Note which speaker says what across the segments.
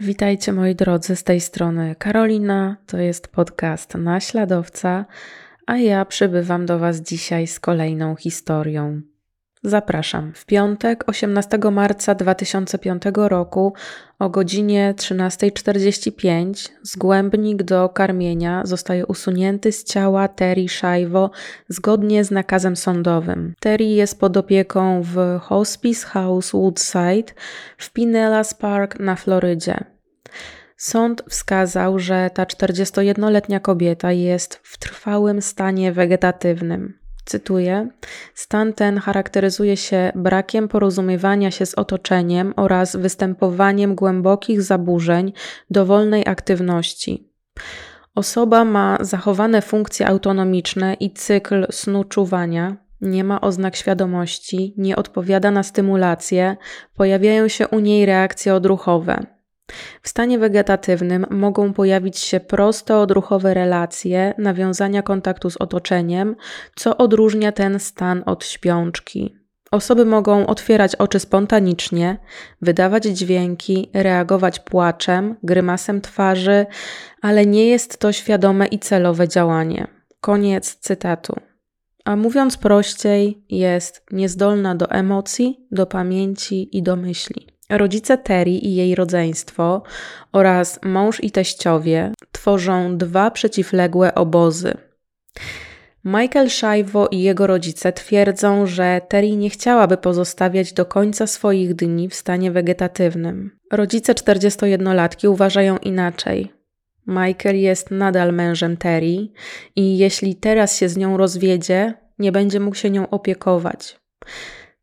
Speaker 1: Witajcie moi drodzy, z tej strony Karolina, to jest podcast Naśladowca, a ja przybywam do Was dzisiaj z kolejną historią. Zapraszam. W piątek 18 marca 2005 roku o godzinie 13.45 zgłębnik do karmienia zostaje usunięty z ciała Terry Szajwo zgodnie z nakazem sądowym. Terry jest pod opieką w Hospice House Woodside w Pinellas Park na Florydzie. Sąd wskazał, że ta 41-letnia kobieta jest w trwałym stanie wegetatywnym. Cytuję: Stan ten charakteryzuje się brakiem porozumiewania się z otoczeniem oraz występowaniem głębokich zaburzeń dowolnej aktywności. Osoba ma zachowane funkcje autonomiczne i cykl snu czuwania, nie ma oznak świadomości, nie odpowiada na stymulacje, pojawiają się u niej reakcje odruchowe. W stanie wegetatywnym mogą pojawić się proste odruchowe relacje, nawiązania kontaktu z otoczeniem, co odróżnia ten stan od śpiączki. Osoby mogą otwierać oczy spontanicznie, wydawać dźwięki, reagować płaczem, grymasem twarzy, ale nie jest to świadome i celowe działanie. Koniec cytatu. A mówiąc prościej, jest niezdolna do emocji, do pamięci i do myśli. Rodzice Terry i jej rodzeństwo oraz mąż i teściowie tworzą dwa przeciwległe obozy. Michael Szajwo i jego rodzice twierdzą, że Terry nie chciałaby pozostawiać do końca swoich dni w stanie wegetatywnym. Rodzice 41-latki uważają inaczej. Michael jest nadal mężem Terry i jeśli teraz się z nią rozwiedzie, nie będzie mógł się nią opiekować.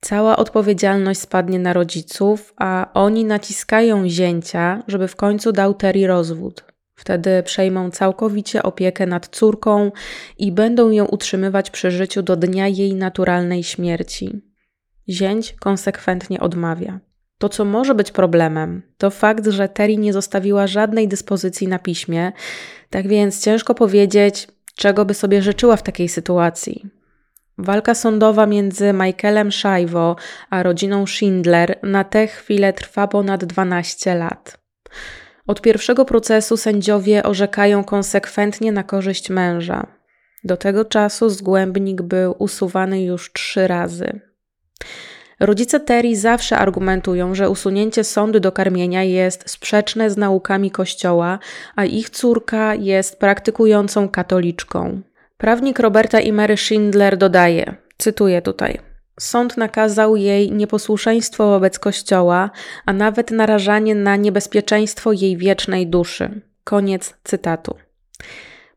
Speaker 1: Cała odpowiedzialność spadnie na rodziców, a oni naciskają zięcia, żeby w końcu dał Terry rozwód. Wtedy przejmą całkowicie opiekę nad córką i będą ją utrzymywać przy życiu do dnia jej naturalnej śmierci. Zięć konsekwentnie odmawia. To, co może być problemem, to fakt, że Terry nie zostawiła żadnej dyspozycji na piśmie, tak więc ciężko powiedzieć, czego by sobie życzyła w takiej sytuacji. Walka sądowa między Michaelem Szajwo a rodziną Schindler na tę chwilę trwa ponad 12 lat. Od pierwszego procesu sędziowie orzekają konsekwentnie na korzyść męża. Do tego czasu zgłębnik był usuwany już trzy razy. Rodzice Terry zawsze argumentują, że usunięcie sądu do karmienia jest sprzeczne z naukami Kościoła, a ich córka jest praktykującą katoliczką. Prawnik Roberta i Mary Schindler dodaje, cytuję tutaj. Sąd nakazał jej nieposłuszeństwo wobec Kościoła, a nawet narażanie na niebezpieczeństwo jej wiecznej duszy. Koniec cytatu.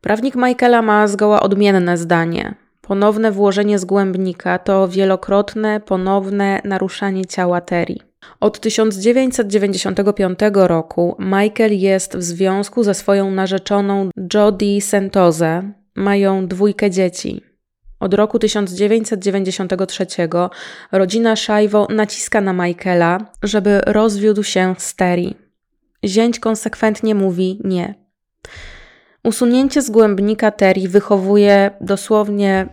Speaker 1: Prawnik Michaela ma zgoła odmienne zdanie. Ponowne włożenie zgłębnika to wielokrotne, ponowne naruszanie ciała Terry. Od 1995 roku Michael jest w związku ze swoją narzeczoną Jodie Sentose, mają dwójkę dzieci. Od roku 1993 rodzina Szajwo naciska na Michaela, żeby rozwiódł się z Terry. Zięć konsekwentnie mówi nie. Usunięcie z głębnika Terry wychowuje dosłownie.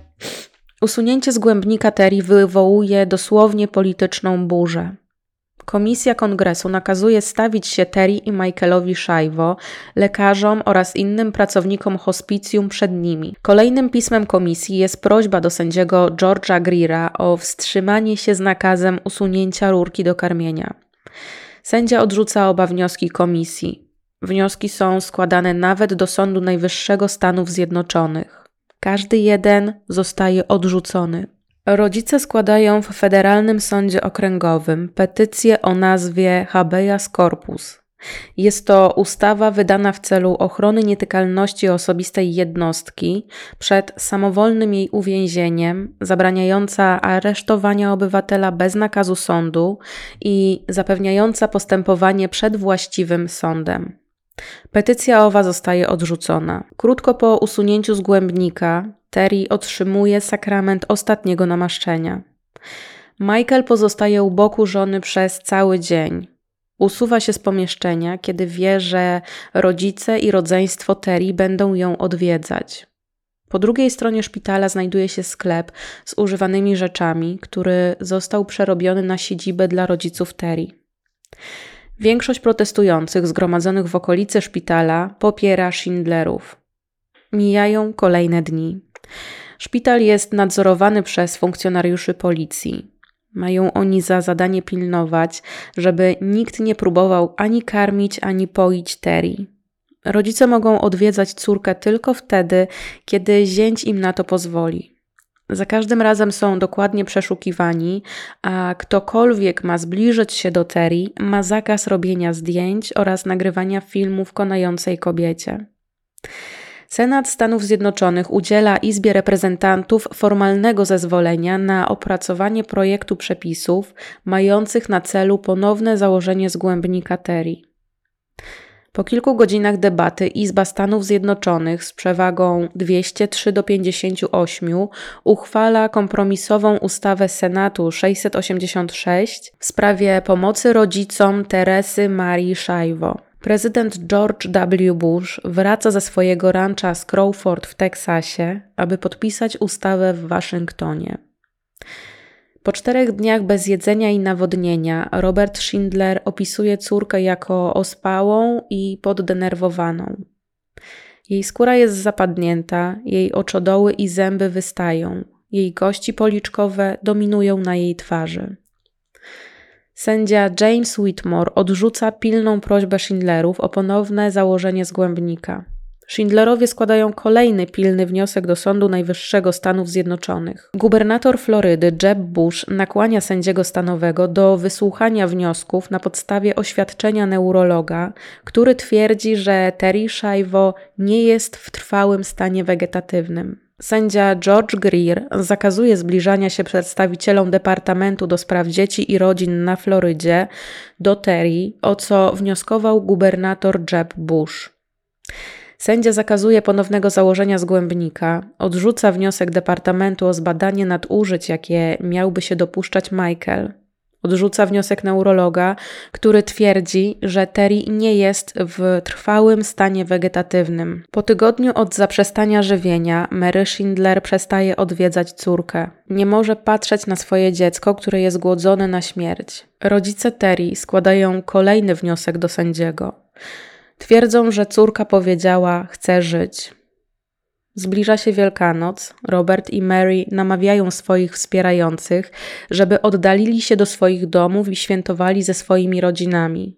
Speaker 1: Usunięcie z głębnika Terry wywołuje dosłownie polityczną burzę. Komisja Kongresu nakazuje stawić się Terry i Michaelowi Szajwo, lekarzom oraz innym pracownikom hospicjum przed nimi. Kolejnym pismem komisji jest prośba do sędziego George'a Greera o wstrzymanie się z nakazem usunięcia rurki do karmienia. Sędzia odrzuca oba wnioski komisji. Wnioski są składane nawet do Sądu Najwyższego Stanów Zjednoczonych. Każdy jeden zostaje odrzucony. Rodzice składają w Federalnym Sądzie Okręgowym petycję o nazwie Habeas Corpus. Jest to ustawa wydana w celu ochrony nietykalności osobistej jednostki przed samowolnym jej uwięzieniem, zabraniająca aresztowania obywatela bez nakazu sądu i zapewniająca postępowanie przed właściwym sądem. Petycja owa zostaje odrzucona. Krótko po usunięciu z głębnika Terry otrzymuje sakrament ostatniego namaszczenia. Michael pozostaje u boku żony przez cały dzień. Usuwa się z pomieszczenia, kiedy wie, że rodzice i rodzeństwo Terry będą ją odwiedzać. Po drugiej stronie szpitala znajduje się sklep z używanymi rzeczami, który został przerobiony na siedzibę dla rodziców Terry. Większość protestujących zgromadzonych w okolicy szpitala popiera Schindlerów. Mijają kolejne dni. Szpital jest nadzorowany przez funkcjonariuszy policji. Mają oni za zadanie pilnować, żeby nikt nie próbował ani karmić, ani poić Terry. Rodzice mogą odwiedzać córkę tylko wtedy, kiedy zięć im na to pozwoli. Za każdym razem są dokładnie przeszukiwani, a ktokolwiek ma zbliżyć się do Terry, ma zakaz robienia zdjęć oraz nagrywania filmów konającej kobiecie. Senat Stanów Zjednoczonych udziela Izbie Reprezentantów formalnego zezwolenia na opracowanie projektu przepisów mających na celu ponowne założenie zgłębnika Terry. Po kilku godzinach debaty Izba Stanów Zjednoczonych z przewagą 203 do 58 uchwala kompromisową ustawę Senatu 686 w sprawie pomocy rodzicom Teresy Marii Szajwo. Prezydent George W. Bush wraca ze swojego rancha z Crawford w Teksasie, aby podpisać ustawę w Waszyngtonie. Po czterech dniach bez jedzenia i nawodnienia Robert Schindler opisuje córkę jako ospałą i poddenerwowaną. Jej skóra jest zapadnięta, jej oczodoły i zęby wystają, jej kości policzkowe dominują na jej twarzy. Sędzia James Whitmore odrzuca pilną prośbę Schindlerów o ponowne założenie zgłębnika. Schindlerowie składają kolejny pilny wniosek do Sądu Najwyższego Stanów Zjednoczonych. Gubernator Florydy Jeb Bush nakłania sędziego stanowego do wysłuchania wniosków na podstawie oświadczenia neurologa, który twierdzi, że Terry Szajwo nie jest w trwałym stanie wegetatywnym. Sędzia George Greer zakazuje zbliżania się przedstawicielom Departamentu do Spraw Dzieci i Rodzin na Florydzie do Terry, o co wnioskował gubernator Jeb Bush. Sędzia zakazuje ponownego założenia zgłębnika, odrzuca wniosek Departamentu o zbadanie nadużyć, jakie miałby się dopuszczać Michael. Odrzuca wniosek neurologa, który twierdzi, że Terry nie jest w trwałym stanie wegetatywnym. Po tygodniu od zaprzestania żywienia, Mary Schindler przestaje odwiedzać córkę. Nie może patrzeć na swoje dziecko, które jest głodzone na śmierć. Rodzice Terry składają kolejny wniosek do sędziego. Twierdzą, że córka powiedziała: Chcę żyć. Zbliża się Wielkanoc. Robert i Mary namawiają swoich wspierających, żeby oddalili się do swoich domów i świętowali ze swoimi rodzinami.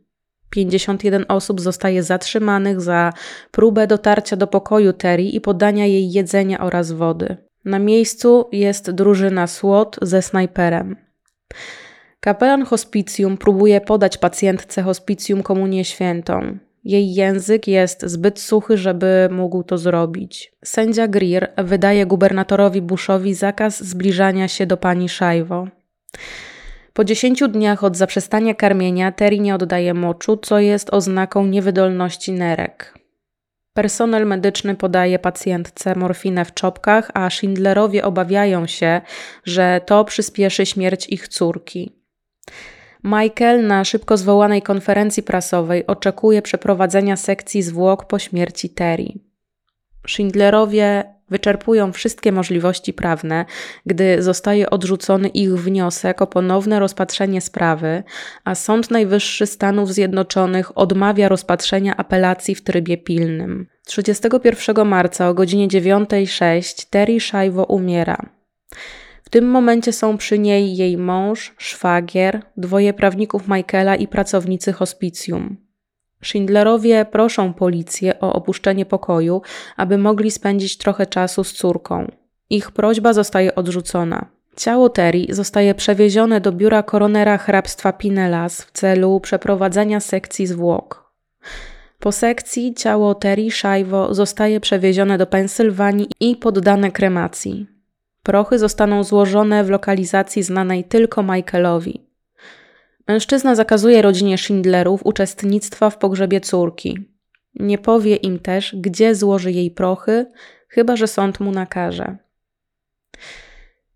Speaker 1: 51 osób zostaje zatrzymanych za próbę dotarcia do pokoju Terry i podania jej jedzenia oraz wody. Na miejscu jest drużyna SWAT ze snajperem. Kapelan hospicjum próbuje podać pacjentce hospicjum komunię świętą. Jej język jest zbyt suchy, żeby mógł to zrobić. Sędzia Greer wydaje gubernatorowi Bushowi zakaz zbliżania się do pani Szajwo. Po dziesięciu dniach od zaprzestania karmienia Terry nie oddaje moczu, co jest oznaką niewydolności nerek. Personel medyczny podaje pacjentce morfinę w czopkach, a Schindlerowie obawiają się, że to przyspieszy śmierć ich córki. Michael na szybko zwołanej konferencji prasowej oczekuje przeprowadzenia sekcji zwłok po śmierci Terry. Schindlerowie wyczerpują wszystkie możliwości prawne, gdy zostaje odrzucony ich wniosek o ponowne rozpatrzenie sprawy, a Sąd Najwyższy Stanów Zjednoczonych odmawia rozpatrzenia apelacji w trybie pilnym. 31 marca o godzinie 9.06 Terry Szajwo umiera. W tym momencie są przy niej jej mąż, szwagier, dwoje prawników Michaela i pracownicy hospicjum. Schindlerowie proszą policję o opuszczenie pokoju, aby mogli spędzić trochę czasu z córką. Ich prośba zostaje odrzucona. Ciało Terry zostaje przewiezione do biura koronera hrabstwa Pinellas w celu przeprowadzenia sekcji zwłok. Po sekcji ciało Terry Szajwo zostaje przewiezione do Pensylwanii i poddane kremacji. Prochy zostaną złożone w lokalizacji znanej tylko Michaelowi. Mężczyzna zakazuje rodzinie Schindlerów uczestnictwa w pogrzebie córki. Nie powie im też, gdzie złoży jej prochy, chyba że sąd mu nakaże.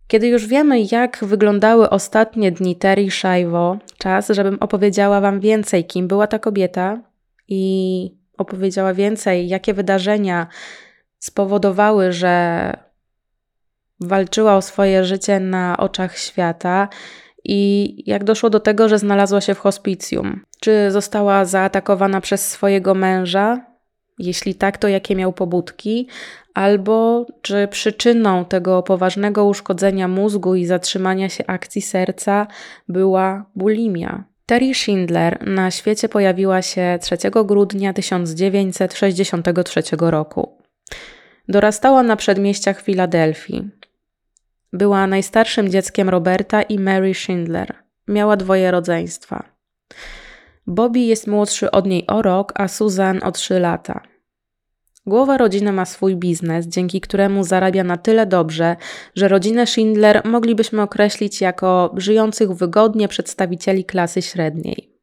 Speaker 1: Kiedy już wiemy, jak wyglądały ostatnie dni Terry Szajwo, czas, żebym opowiedziała Wam więcej, kim była ta kobieta i opowiedziała więcej, jakie wydarzenia spowodowały, że walczyła o swoje życie na oczach świata i jak doszło do tego, że znalazła się w hospicjum. Czy została zaatakowana przez swojego męża? Jeśli tak, to jakie miał pobudki? Albo czy przyczyną tego poważnego uszkodzenia mózgu i zatrzymania się akcji serca była bulimia? Terry Schindler na świecie pojawiła się 3 grudnia 1963 roku. Dorastała na przedmieściach Filadelfii. Była najstarszym dzieckiem Roberta i Mary Schindler. Miała dwoje rodzeństwa. Bobby jest młodszy od niej o rok, a Susan o trzy lata. Głowa rodziny ma swój biznes, dzięki któremu zarabia na tyle dobrze, że rodzinę Schindler moglibyśmy określić jako żyjących wygodnie przedstawicieli klasy średniej.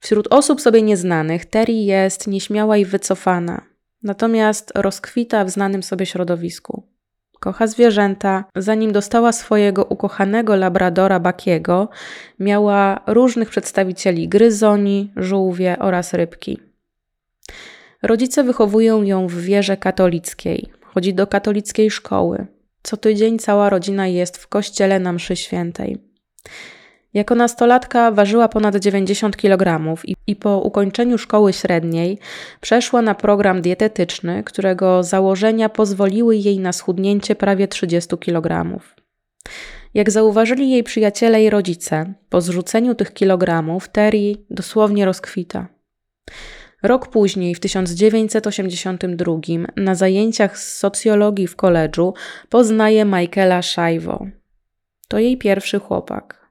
Speaker 1: Wśród osób sobie nieznanych Terry jest nieśmiała i wycofana, natomiast rozkwita w znanym sobie środowisku. Kocha zwierzęta. Zanim dostała swojego ukochanego labradora Bakiego, miała różnych przedstawicieli gryzoni, żółwie oraz rybki. Rodzice wychowują ją w wierze katolickiej. Chodzi do katolickiej szkoły. Co tydzień cała rodzina jest w kościele na mszy świętej. Jako nastolatka ważyła ponad 90 kg i, i, po ukończeniu szkoły średniej przeszła na program dietetyczny, którego założenia pozwoliły jej na schudnięcie prawie 30 kg. Jak zauważyli jej przyjaciele i rodzice, po zrzuceniu tych kilogramów Terry dosłownie rozkwita. Rok później, w 1982, na zajęciach z socjologii w koledżu poznaje Michaela Szajwo. To jej pierwszy chłopak.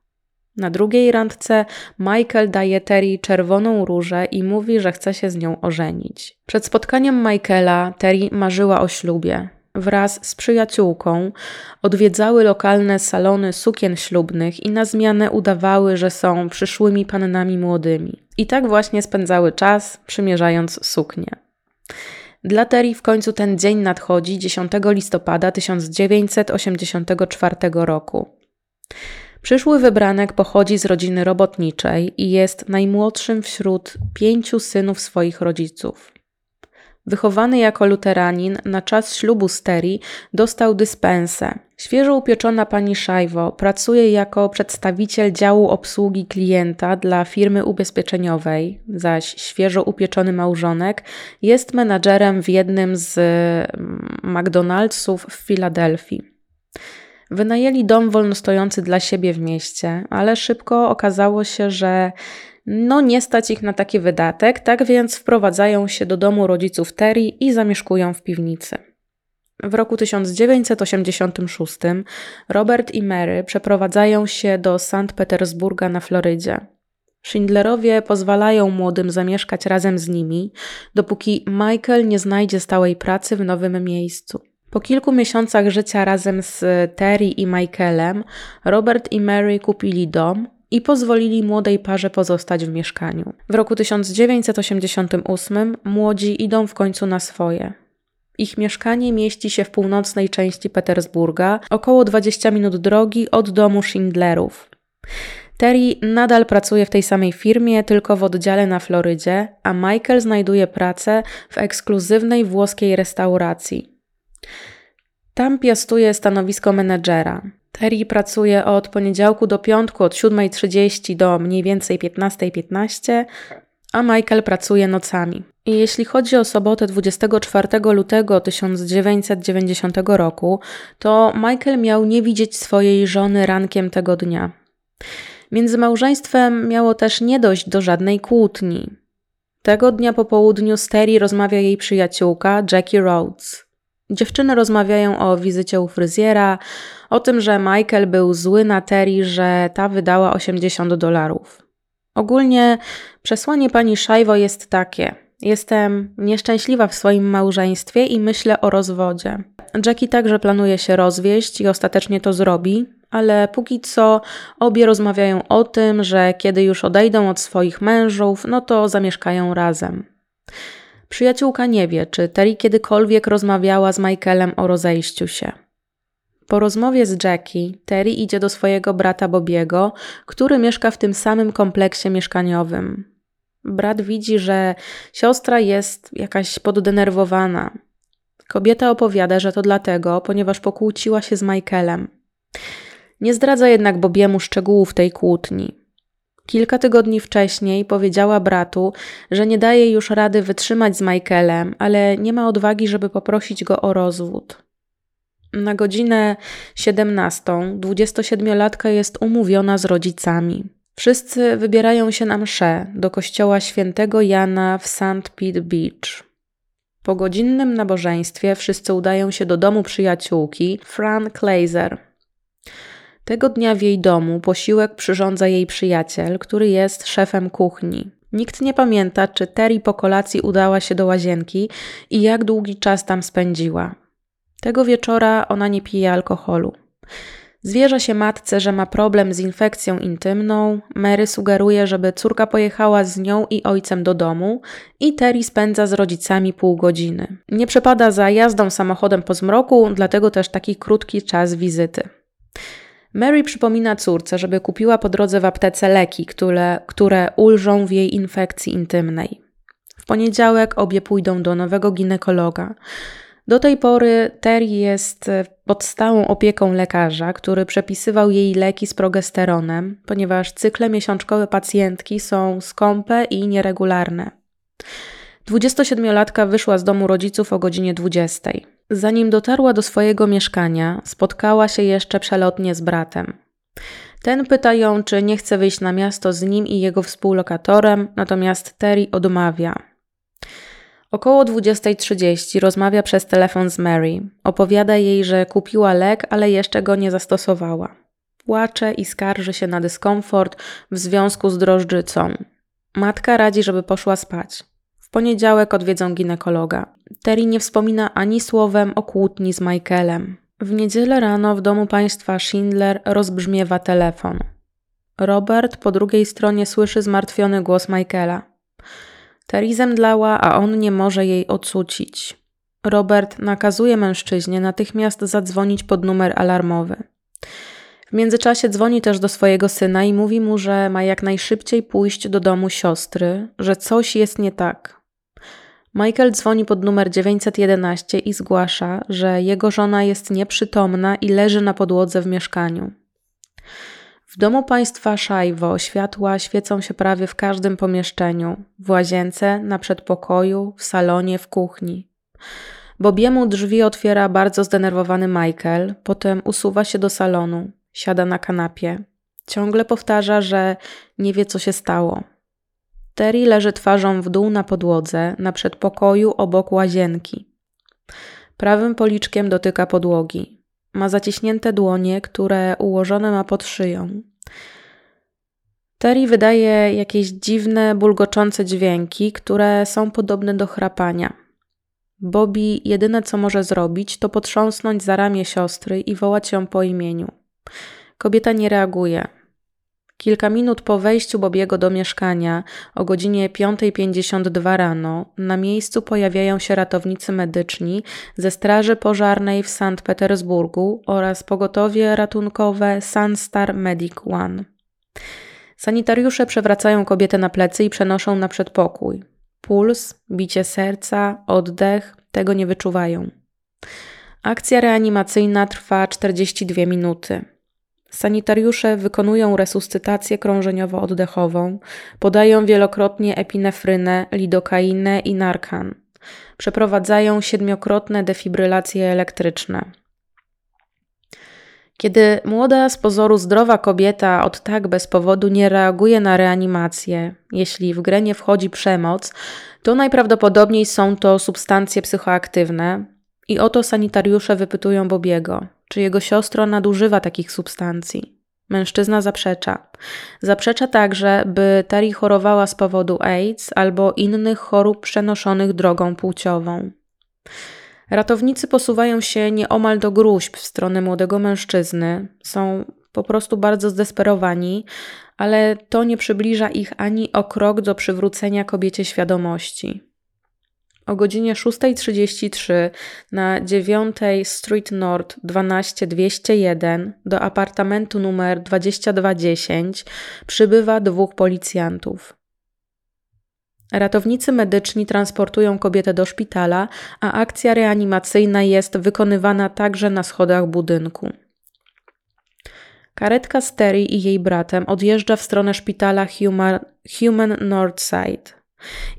Speaker 1: Na drugiej randce Michael daje Terry czerwoną różę i mówi, że chce się z nią ożenić. Przed spotkaniem Michaela Terry marzyła o ślubie wraz z przyjaciółką odwiedzały lokalne salony sukien ślubnych i na zmianę udawały, że są przyszłymi pannami młodymi. I tak właśnie spędzały czas, przymierzając suknie. Dla Terry w końcu ten dzień nadchodzi 10 listopada 1984 roku. Przyszły wybranek pochodzi z rodziny robotniczej i jest najmłodszym wśród pięciu synów swoich rodziców. Wychowany jako luteranin, na czas ślubu z Terry dostał dyspensę. Świeżo upieczona pani Szajwo pracuje jako przedstawiciel działu obsługi klienta dla firmy ubezpieczeniowej, zaś świeżo upieczony małżonek jest menadżerem w jednym z mm, McDonald'sów w Filadelfii. Wynajęli dom wolnostojący dla siebie w mieście, ale szybko okazało się, że no nie stać ich na taki wydatek, tak więc wprowadzają się do domu rodziców Terry i zamieszkują w piwnicy. W roku 1986 Robert i Mary przeprowadzają się do St. Petersburga na Florydzie. Schindlerowie pozwalają młodym zamieszkać razem z nimi, dopóki Michael nie znajdzie stałej pracy w nowym miejscu. Po kilku miesiącach życia razem z Terry i Michaelem, Robert i Mary kupili dom, i pozwolili młodej parze pozostać w mieszkaniu. W roku 1988 młodzi idą w końcu na swoje. Ich mieszkanie mieści się w północnej części Petersburga, około 20 minut drogi od domu Schindlerów. Terry nadal pracuje w tej samej firmie, tylko w oddziale na Florydzie, a Michael znajduje pracę w ekskluzywnej włoskiej restauracji. Tam piastuje stanowisko menedżera. Terry pracuje od poniedziałku do piątku od 7.30 do mniej więcej 15.15, a Michael pracuje nocami. I jeśli chodzi o sobotę 24 lutego 1990 roku, to Michael miał nie widzieć swojej żony rankiem tego dnia. Między małżeństwem miało też nie dojść do żadnej kłótni. Tego dnia po południu z Terry rozmawia jej przyjaciółka Jackie Rhodes. Dziewczyny rozmawiają o wizycie u fryzjera, o tym, że Michael był zły na Terry, że ta wydała 80 dolarów. Ogólnie przesłanie pani Szajwo jest takie: Jestem nieszczęśliwa w swoim małżeństwie i myślę o rozwodzie. Jackie także planuje się rozwieść i ostatecznie to zrobi, ale póki co obie rozmawiają o tym, że kiedy już odejdą od swoich mężów, no to zamieszkają razem. Przyjaciółka nie wie, czy Terry kiedykolwiek rozmawiała z Michaelem o rozejściu się. Po rozmowie z Jackie, Terry idzie do swojego brata Bobiego, który mieszka w tym samym kompleksie mieszkaniowym. Brat widzi, że siostra jest jakaś poddenerwowana. Kobieta opowiada, że to dlatego, ponieważ pokłóciła się z Michaelem. Nie zdradza jednak Bobiemu szczegółów tej kłótni. Kilka tygodni wcześniej powiedziała bratu, że nie daje już rady wytrzymać z Michaelem, ale nie ma odwagi, żeby poprosić go o rozwód. Na godzinę 17 27-latka jest umówiona z rodzicami. Wszyscy wybierają się na mszę do kościoła świętego Jana w St. Pete Beach. Po godzinnym nabożeństwie wszyscy udają się do domu przyjaciółki Fran Kleiser. Tego dnia w jej domu posiłek przyrządza jej przyjaciel, który jest szefem kuchni. Nikt nie pamięta, czy Terry po kolacji udała się do łazienki i jak długi czas tam spędziła. Tego wieczora ona nie pije alkoholu. Zwierza się matce, że ma problem z infekcją intymną. Mary sugeruje, żeby córka pojechała z nią i ojcem do domu i Terry spędza z rodzicami pół godziny. Nie przepada za jazdą samochodem po zmroku, dlatego też taki krótki czas wizyty. Mary przypomina córce, żeby kupiła po drodze w aptece leki, które, które ulżą w jej infekcji intymnej. W poniedziałek obie pójdą do nowego ginekologa. Do tej pory Terry jest e, pod stałą opieką lekarza, który przepisywał jej leki z progesteronem, ponieważ cykle miesiączkowe pacjentki są skąpe i nieregularne. 27-latka wyszła z domu rodziców o godzinie 20. Zanim dotarła do swojego mieszkania, spotkała się jeszcze przelotnie z bratem. Ten pyta ją, czy nie chce wyjść na miasto z nim i jego współlokatorem, natomiast Terry odmawia. Około 20.30 rozmawia przez telefon z Mary. Opowiada jej, że kupiła lek, ale jeszcze go nie zastosowała. Płacze i skarży się na dyskomfort w związku z drożdżycą. Matka radzi, żeby poszła spać. Poniedziałek odwiedzą ginekologa. Terry nie wspomina ani słowem o kłótni z Michaelem. W niedzielę rano w domu państwa Schindler rozbrzmiewa telefon. Robert po drugiej stronie słyszy zmartwiony głos Michaela. Terry zemdlała, a on nie może jej odsucić. Robert nakazuje mężczyźnie natychmiast zadzwonić pod numer alarmowy. W międzyczasie dzwoni też do swojego syna i mówi mu, że ma jak najszybciej pójść do domu siostry, że coś jest nie tak. Michael dzwoni pod numer 911 i zgłasza, że jego żona jest nieprzytomna i leży na podłodze w mieszkaniu. W domu państwa Szajwo światła świecą się prawie w każdym pomieszczeniu w łazience, na przedpokoju, w salonie, w kuchni. Bobiemu drzwi otwiera bardzo zdenerwowany Michael, potem usuwa się do salonu, siada na kanapie. Ciągle powtarza, że nie wie, co się stało. Terry leży twarzą w dół na podłodze, na przedpokoju obok łazienki. Prawym policzkiem dotyka podłogi. Ma zaciśnięte dłonie, które ułożone ma pod szyją. Terry wydaje jakieś dziwne, bulgoczące dźwięki, które są podobne do chrapania. Bobby jedyne co może zrobić, to potrząsnąć za ramię siostry i wołać ją po imieniu. Kobieta nie reaguje. Kilka minut po wejściu Bobiego do mieszkania o godzinie 5.52 rano na miejscu pojawiają się ratownicy medyczni ze Straży Pożarnej w Sankt Petersburgu oraz pogotowie ratunkowe Sunstar Medic One. Sanitariusze przewracają kobietę na plecy i przenoszą na przedpokój. Puls, bicie serca, oddech tego nie wyczuwają. Akcja reanimacyjna trwa 42 minuty. Sanitariusze wykonują resuscytację krążeniowo-oddechową, podają wielokrotnie epinefrynę, lidokainę i narkan. Przeprowadzają siedmiokrotne defibrylacje elektryczne. Kiedy młoda, z pozoru zdrowa kobieta od tak bez powodu nie reaguje na reanimację, jeśli w grę nie wchodzi przemoc, to najprawdopodobniej są to substancje psychoaktywne, i oto sanitariusze wypytują Bobiego, czy jego siostra nadużywa takich substancji. Mężczyzna zaprzecza. Zaprzecza także, by Terry chorowała z powodu AIDS albo innych chorób przenoszonych drogą płciową. Ratownicy posuwają się nieomal do gruźb w stronę młodego mężczyzny. Są po prostu bardzo zdesperowani, ale to nie przybliża ich ani o krok do przywrócenia kobiecie świadomości. O godzinie 6.33 na 9 Street North 12201 do apartamentu numer 2210 przybywa dwóch policjantów. Ratownicy medyczni transportują kobietę do szpitala, a akcja reanimacyjna jest wykonywana także na schodach budynku. Karetka z Terry i jej bratem odjeżdża w stronę szpitala Human, Human Northside.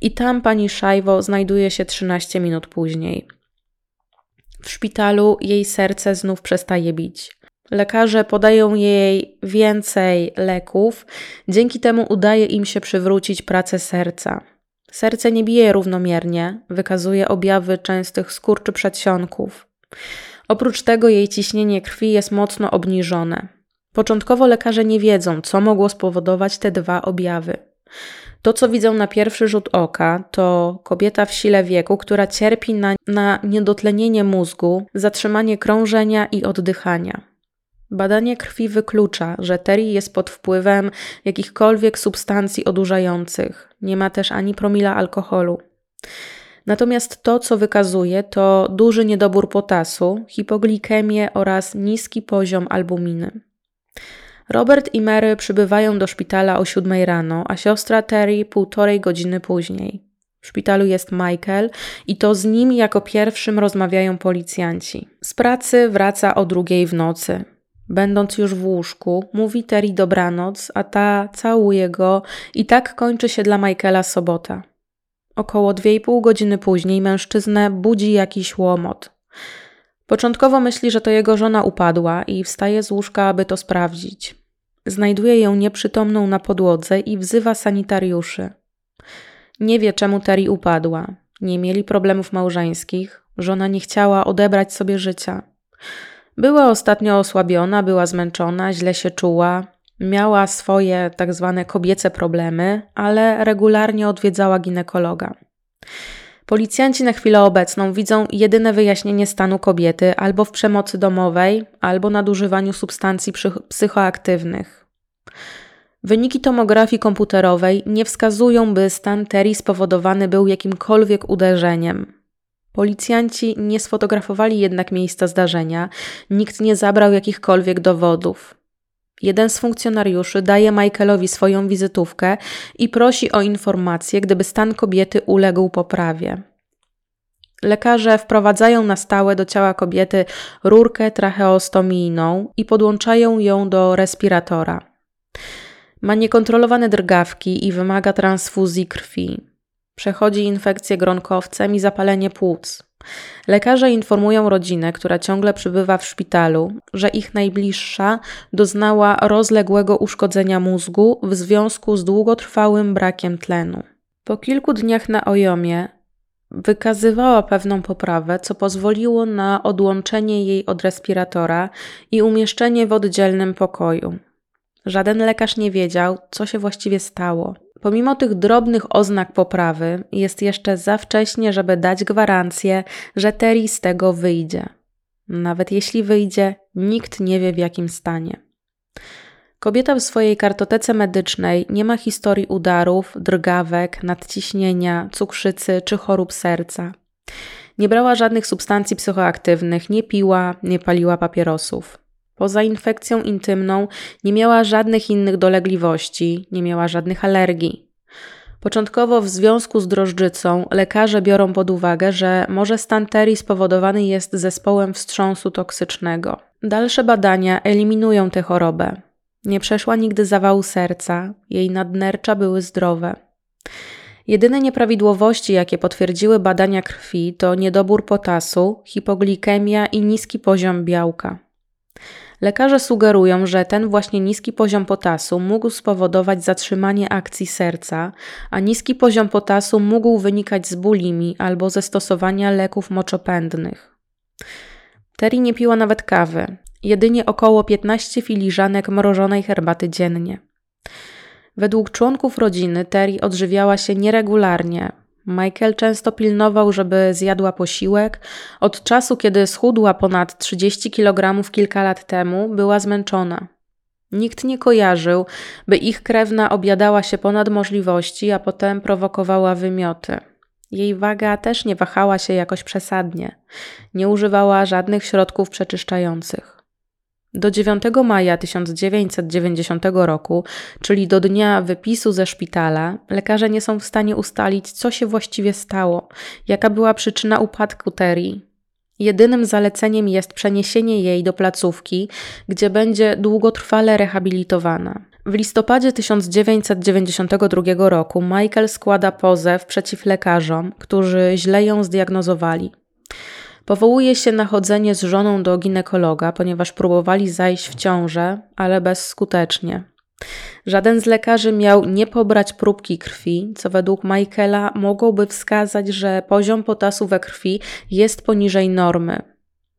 Speaker 1: I tam pani Szajwo znajduje się 13 minut później. W szpitalu jej serce znów przestaje bić. Lekarze podają jej więcej leków, dzięki temu udaje im się przywrócić pracę serca. Serce nie bije równomiernie, wykazuje objawy częstych skurczy przedsionków. Oprócz tego jej ciśnienie krwi jest mocno obniżone. Początkowo lekarze nie wiedzą, co mogło spowodować te dwa objawy. To, co widzą na pierwszy rzut oka, to kobieta w sile wieku, która cierpi na, na niedotlenienie mózgu, zatrzymanie krążenia i oddychania. Badanie krwi wyklucza, że Terry jest pod wpływem jakichkolwiek substancji odurzających. Nie ma też ani promila alkoholu. Natomiast to, co wykazuje, to duży niedobór potasu, hipoglikemię oraz niski poziom albuminy. Robert i Mary przybywają do szpitala o 7 rano, a siostra Terry półtorej godziny później. W szpitalu jest Michael i to z nim jako pierwszym rozmawiają policjanci. Z pracy wraca o drugiej w nocy. Będąc już w łóżku, mówi Terry dobranoc, a ta całuje go i tak kończy się dla Michaela sobota. Około 2,5 godziny później mężczyznę budzi jakiś łomot. Początkowo myśli, że to jego żona upadła i wstaje z łóżka, aby to sprawdzić. Znajduje ją nieprzytomną na podłodze i wzywa sanitariuszy. Nie wie, czemu Terry upadła. Nie mieli problemów małżeńskich. Żona nie chciała odebrać sobie życia. Była ostatnio osłabiona, była zmęczona, źle się czuła, miała swoje tak zwane kobiece problemy, ale regularnie odwiedzała ginekologa. Policjanci na chwilę obecną widzą jedyne wyjaśnienie stanu kobiety albo w przemocy domowej, albo nadużywaniu substancji psychoaktywnych. Wyniki tomografii komputerowej nie wskazują, by stan Terry spowodowany był jakimkolwiek uderzeniem. Policjanci nie sfotografowali jednak miejsca zdarzenia, nikt nie zabrał jakichkolwiek dowodów. Jeden z funkcjonariuszy daje Michaelowi swoją wizytówkę i prosi o informację, gdyby stan kobiety uległ poprawie. Lekarze wprowadzają na stałe do ciała kobiety rurkę tracheostomijną i podłączają ją do respiratora. Ma niekontrolowane drgawki i wymaga transfuzji krwi. Przechodzi infekcję gronkowcem i zapalenie płuc. Lekarze informują rodzinę, która ciągle przybywa w szpitalu, że ich najbliższa doznała rozległego uszkodzenia mózgu w związku z długotrwałym brakiem tlenu. Po kilku dniach na ojomie wykazywała pewną poprawę, co pozwoliło na odłączenie jej od respiratora i umieszczenie w oddzielnym pokoju. Żaden lekarz nie wiedział, co się właściwie stało. Pomimo tych drobnych oznak poprawy, jest jeszcze za wcześnie, żeby dać gwarancję, że Terry z tego wyjdzie. Nawet jeśli wyjdzie, nikt nie wie w jakim stanie. Kobieta w swojej kartotece medycznej nie ma historii udarów, drgawek, nadciśnienia, cukrzycy czy chorób serca. Nie brała żadnych substancji psychoaktywnych, nie piła, nie paliła papierosów. Poza infekcją intymną nie miała żadnych innych dolegliwości, nie miała żadnych alergii. Początkowo w związku z drożdżycą lekarze biorą pod uwagę, że może stan Terry spowodowany jest zespołem wstrząsu toksycznego. Dalsze badania eliminują tę chorobę. Nie przeszła nigdy zawału serca, jej nadnercza były zdrowe. Jedyne nieprawidłowości, jakie potwierdziły badania krwi, to niedobór potasu, hipoglikemia i niski poziom białka. Lekarze sugerują, że ten właśnie niski poziom potasu mógł spowodować zatrzymanie akcji serca, a niski poziom potasu mógł wynikać z bulimi albo ze stosowania leków moczopędnych. Terry nie piła nawet kawy, jedynie około 15 filiżanek mrożonej herbaty dziennie. Według członków rodziny Terry odżywiała się nieregularnie, Michael często pilnował, żeby zjadła posiłek. Od czasu, kiedy schudła ponad 30 kg kilka lat temu, była zmęczona. Nikt nie kojarzył, by ich krewna objadała się ponad możliwości, a potem prowokowała wymioty. Jej waga też nie wahała się jakoś przesadnie. Nie używała żadnych środków przeczyszczających. Do 9 maja 1990 roku, czyli do dnia wypisu ze szpitala, lekarze nie są w stanie ustalić, co się właściwie stało, jaka była przyczyna upadku Terry. Jedynym zaleceniem jest przeniesienie jej do placówki, gdzie będzie długotrwale rehabilitowana. W listopadzie 1992 roku Michael składa pozew przeciw lekarzom, którzy źle ją zdiagnozowali. Powołuje się na chodzenie z żoną do ginekologa, ponieważ próbowali zajść w ciążę, ale bezskutecznie. Żaden z lekarzy miał nie pobrać próbki krwi, co według Michaela mogłoby wskazać, że poziom potasu we krwi jest poniżej normy.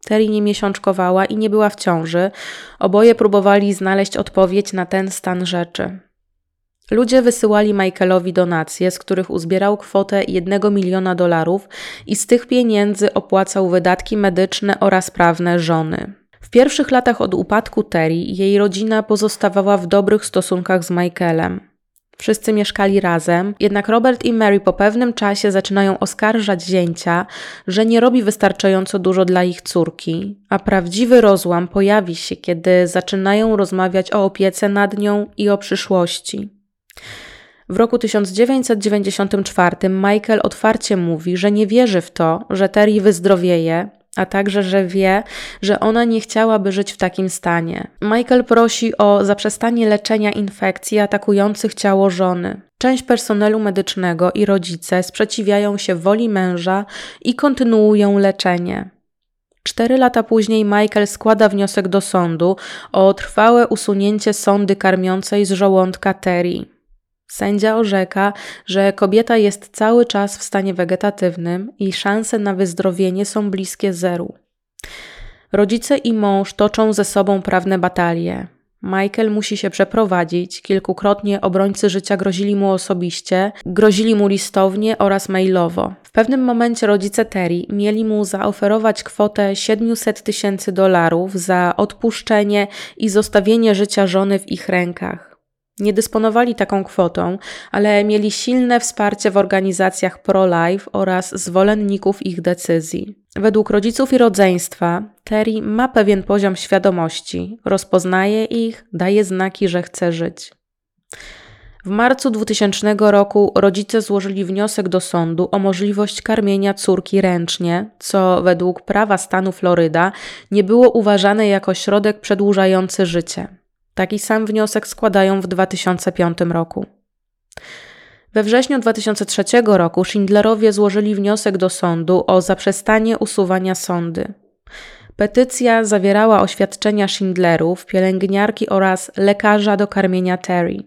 Speaker 1: Terry nie miesiączkowała i nie była w ciąży. Oboje próbowali znaleźć odpowiedź na ten stan rzeczy. Ludzie wysyłali Michaelowi donacje, z których uzbierał kwotę 1 miliona dolarów i z tych pieniędzy opłacał wydatki medyczne oraz prawne żony. W pierwszych latach od upadku Terry jej rodzina pozostawała w dobrych stosunkach z Michaelem. Wszyscy mieszkali razem, jednak Robert i Mary po pewnym czasie zaczynają oskarżać zięcia, że nie robi wystarczająco dużo dla ich córki, a prawdziwy rozłam pojawi się, kiedy zaczynają rozmawiać o opiece nad nią i o przyszłości. W roku 1994 Michael otwarcie mówi, że nie wierzy w to, że Terry wyzdrowieje, a także, że wie, że ona nie chciałaby żyć w takim stanie. Michael prosi o zaprzestanie leczenia infekcji atakujących ciało żony. Część personelu medycznego i rodzice sprzeciwiają się woli męża i kontynuują leczenie. Cztery lata później Michael składa wniosek do sądu o trwałe usunięcie sondy karmiącej z żołądka Terry. Sędzia orzeka, że kobieta jest cały czas w stanie wegetatywnym i szanse na wyzdrowienie są bliskie zeru. Rodzice i mąż toczą ze sobą prawne batalie. Michael musi się przeprowadzić. Kilkukrotnie obrońcy życia grozili mu osobiście, grozili mu listownie oraz mailowo. W pewnym momencie rodzice Terry mieli mu zaoferować kwotę 700 tysięcy dolarów za odpuszczenie i zostawienie życia żony w ich rękach. Nie dysponowali taką kwotą, ale mieli silne wsparcie w organizacjach pro-life oraz zwolenników ich decyzji. Według rodziców i rodzeństwa, Terry ma pewien poziom świadomości, rozpoznaje ich, daje znaki, że chce żyć. W marcu 2000 roku rodzice złożyli wniosek do sądu o możliwość karmienia córki ręcznie, co według prawa stanu Floryda nie było uważane jako środek przedłużający życie. Taki sam wniosek składają w 2005 roku. We wrześniu 2003 roku Schindlerowie złożyli wniosek do sądu o zaprzestanie usuwania sądy. Petycja zawierała oświadczenia Schindlerów, pielęgniarki oraz lekarza do karmienia Terry.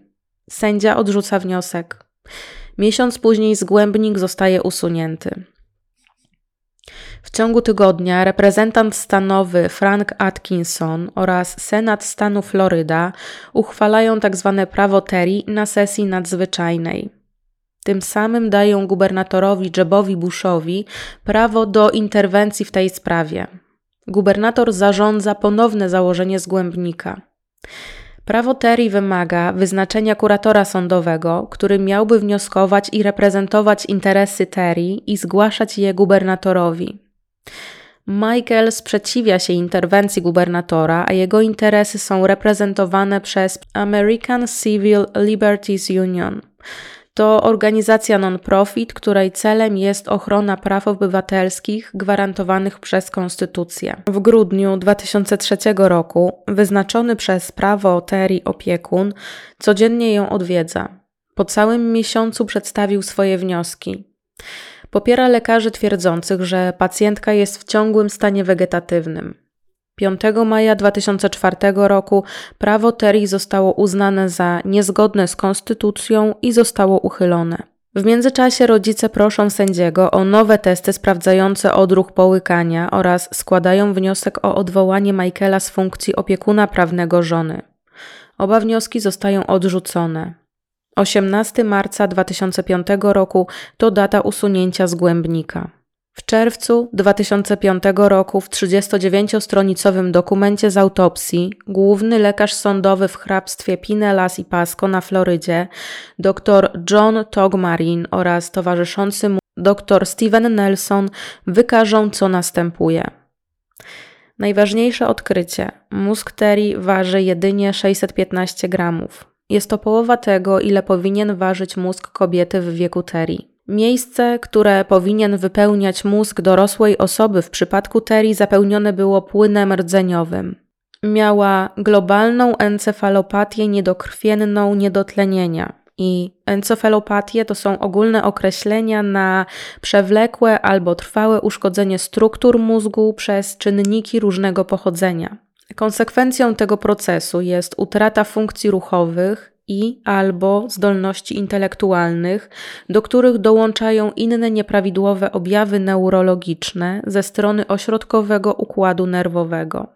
Speaker 1: Sędzia odrzuca wniosek. Miesiąc później zgłębnik zostaje usunięty. W ciągu tygodnia reprezentant stanowy Frank Atkinson oraz Senat stanu Floryda uchwalają tzw. Tak prawo Terry na sesji nadzwyczajnej. Tym samym dają gubernatorowi Jebowi Bushowi prawo do interwencji w tej sprawie. Gubernator zarządza ponowne założenie zgłębnika. Prawo Terry wymaga wyznaczenia kuratora sądowego, który miałby wnioskować i reprezentować interesy Terry i zgłaszać je gubernatorowi. Michael sprzeciwia się interwencji gubernatora, a jego interesy są reprezentowane przez American Civil Liberties Union. To organizacja non-profit, której celem jest ochrona praw obywatelskich gwarantowanych przez Konstytucję. W grudniu 2003 roku wyznaczony przez prawo Terry opiekun codziennie ją odwiedza. Po całym miesiącu przedstawił swoje wnioski. Popiera lekarzy twierdzących, że pacjentka jest w ciągłym stanie wegetatywnym. 5 maja 2004 roku prawo Terry zostało uznane za niezgodne z konstytucją i zostało uchylone. W międzyczasie rodzice proszą sędziego o nowe testy sprawdzające odruch połykania oraz składają wniosek o odwołanie Michaela z funkcji opiekuna prawnego żony. Oba wnioski zostają odrzucone. 18 marca 2005 roku to data usunięcia zgłębnika. W czerwcu 2005 roku w 39-stronicowym dokumencie z autopsji główny lekarz sądowy w hrabstwie Pinellas i Pasco na Florydzie, dr John Togmarin oraz towarzyszący mu dr Steven Nelson wykażą, co następuje. Najważniejsze odkrycie. Mózg Terry waży jedynie 615 gramów. Jest to połowa tego, ile powinien ważyć mózg kobiety w wieku Terry. Miejsce, które powinien wypełniać mózg dorosłej osoby w przypadku Terry zapełnione było płynem rdzeniowym. Miała globalną encefalopatię niedokrwienną niedotlenienia. I encefalopatię to są ogólne określenia na przewlekłe albo trwałe uszkodzenie struktur mózgu przez czynniki różnego pochodzenia. Konsekwencją tego procesu jest utrata funkcji ruchowych i albo zdolności intelektualnych, do których dołączają inne nieprawidłowe objawy neurologiczne ze strony ośrodkowego układu nerwowego.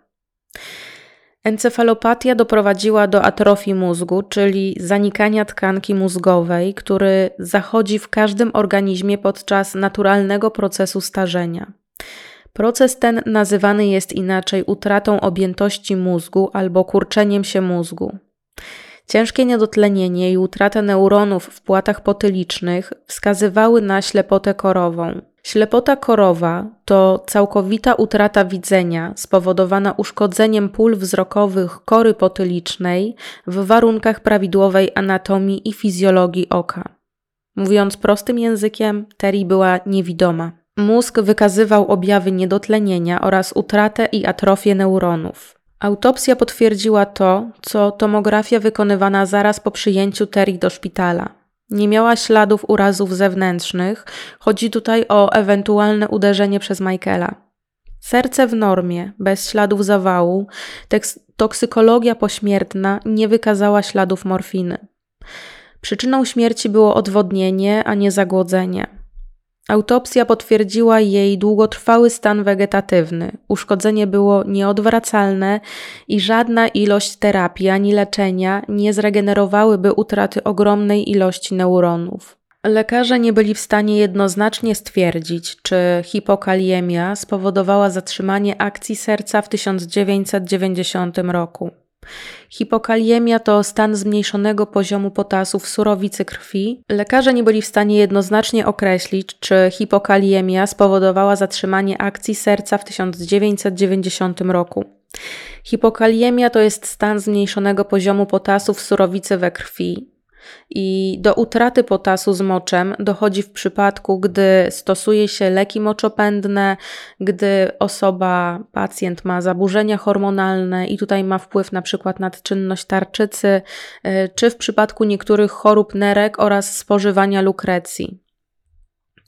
Speaker 1: Encefalopatia doprowadziła do atrofii mózgu, czyli zanikania tkanki mózgowej, który zachodzi w każdym organizmie podczas naturalnego procesu starzenia. Proces ten nazywany jest inaczej utratą objętości mózgu albo kurczeniem się mózgu. Ciężkie niedotlenienie i utrata neuronów w płatach potylicznych wskazywały na ślepotę korową. Ślepota korowa to całkowita utrata widzenia spowodowana uszkodzeniem pól wzrokowych kory potylicznej w warunkach prawidłowej anatomii i fizjologii oka. Mówiąc prostym językiem, Terry była niewidoma. Mózg wykazywał objawy niedotlenienia oraz utratę i atrofię neuronów. Autopsja potwierdziła to, co tomografia wykonywana zaraz po przyjęciu Terry do szpitala. Nie miała śladów urazów zewnętrznych, chodzi tutaj o ewentualne uderzenie przez Michaela. Serce w normie, bez śladów zawału, toksykologia pośmiertna nie wykazała śladów morfiny. Przyczyną śmierci było odwodnienie, a nie zagłodzenie. Autopsja potwierdziła jej długotrwały stan wegetatywny. Uszkodzenie było nieodwracalne i żadna ilość terapii ani leczenia nie zregenerowałyby utraty ogromnej ilości neuronów. Lekarze nie byli w stanie jednoznacznie stwierdzić, czy hipokaliemia spowodowała zatrzymanie akcji serca w 1990 roku. Hipokaliemia to stan zmniejszonego poziomu potasu w surowicy krwi. Lekarze nie byli w stanie jednoznacznie określić, czy hipokaliemia spowodowała zatrzymanie akcji serca w 1990 roku. Hipokaliemia to jest stan zmniejszonego poziomu potasu w surowicy we krwi. I do utraty potasu z moczem dochodzi w przypadku, gdy stosuje się leki moczopędne, gdy osoba, pacjent ma zaburzenia hormonalne i tutaj ma wpływ na przykład na czynność tarczycy, y, czy w przypadku niektórych chorób nerek oraz spożywania lukrecji.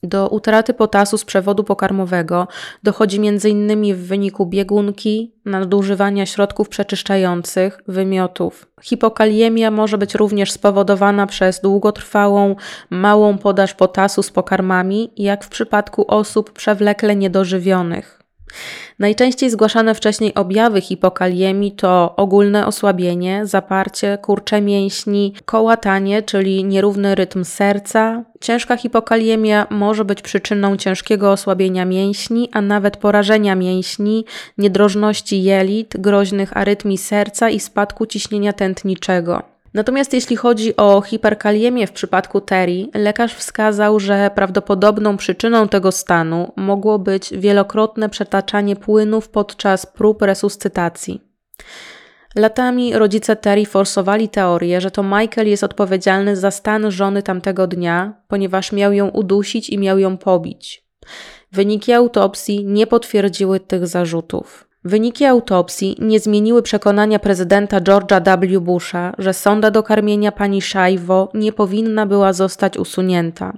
Speaker 1: Do utraty potasu z przewodu pokarmowego dochodzi m.in. w wyniku biegunki, nadużywania środków przeczyszczających, wymiotów. Hipokaliemia może być również spowodowana przez długotrwałą, małą podaż potasu z pokarmami, jak w przypadku osób przewlekle niedożywionych. Najczęściej zgłaszane wcześniej objawy hipokaliemii to ogólne osłabienie, zaparcie, kurcze mięśni, kołatanie, czyli nierówny rytm serca. Ciężka hipokaliemia może być przyczyną ciężkiego osłabienia mięśni, a nawet porażenia mięśni, niedrożności jelit, groźnych arytmii serca i spadku ciśnienia tętniczego. Natomiast jeśli chodzi o hiperkaliemię w przypadku Terry, lekarz wskazał, że prawdopodobną przyczyną tego stanu mogło być wielokrotne przetaczanie płynów podczas prób resuscytacji. Latami rodzice Terry forsowali teorię, że to Michael jest odpowiedzialny za stan żony tamtego dnia, ponieważ miał ją udusić i miał ją pobić. Wyniki autopsji nie potwierdziły tych zarzutów. Wyniki autopsji nie zmieniły przekonania prezydenta George'a W. Busha, że sonda do karmienia pani Szajwo nie powinna była zostać usunięta.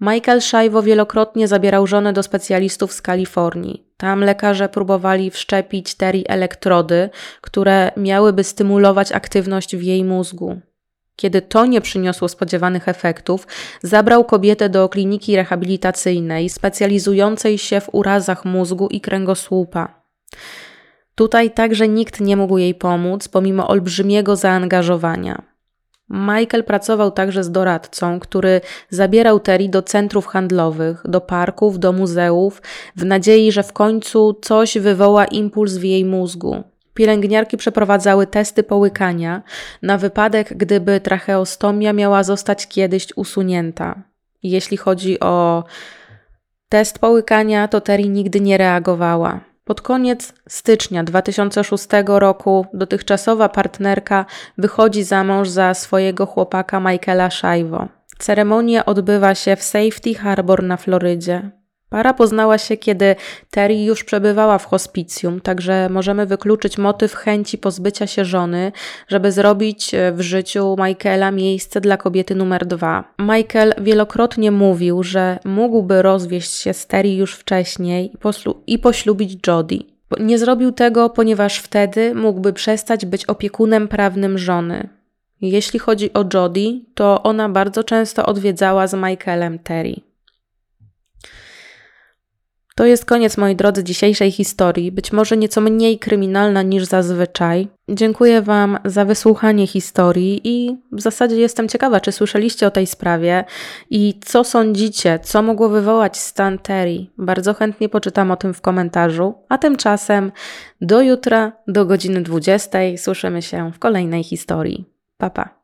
Speaker 1: Michael Szajwo wielokrotnie zabierał żonę do specjalistów z Kalifornii. Tam lekarze próbowali wszczepić Terry elektrody, które miałyby stymulować aktywność w jej mózgu. Kiedy to nie przyniosło spodziewanych efektów, zabrał kobietę do kliniki rehabilitacyjnej specjalizującej się w urazach mózgu i kręgosłupa. Tutaj także nikt nie mógł jej pomóc, pomimo olbrzymiego zaangażowania. Michael pracował także z doradcą, który zabierał Terry do centrów handlowych, do parków, do muzeów, w nadziei, że w końcu coś wywoła impuls w jej mózgu. Pielęgniarki przeprowadzały testy połykania na wypadek, gdyby tracheostomia miała zostać kiedyś usunięta. Jeśli chodzi o test połykania, to Terry nigdy nie reagowała. Pod koniec stycznia 2006 roku dotychczasowa partnerka wychodzi za mąż za swojego chłopaka Michaela Szajwo. Ceremonia odbywa się w Safety Harbor na Florydzie. Para poznała się, kiedy Terry już przebywała w hospicjum, także możemy wykluczyć motyw chęci pozbycia się żony, żeby zrobić e, w życiu Michaela miejsce dla kobiety numer dwa. Michael wielokrotnie mówił, że mógłby rozwieść się z Terry już wcześniej i poślubić Jodie. Nie zrobił tego, ponieważ wtedy mógłby przestać być opiekunem prawnym żony. Jeśli chodzi o Jodie, to ona bardzo często odwiedzała z Michaelem Terry. To jest koniec, moi drodzy, dzisiejszej historii, być może nieco mniej kryminalna niż zazwyczaj. Dziękuję Wam za wysłuchanie historii i w zasadzie jestem ciekawa, czy słyszeliście o tej sprawie i co sądzicie, co mogło wywołać stan Terry. Bardzo chętnie poczytam o tym w komentarzu, a tymczasem do jutra, do godziny 20 słyszymy się w kolejnej historii. Pa, pa.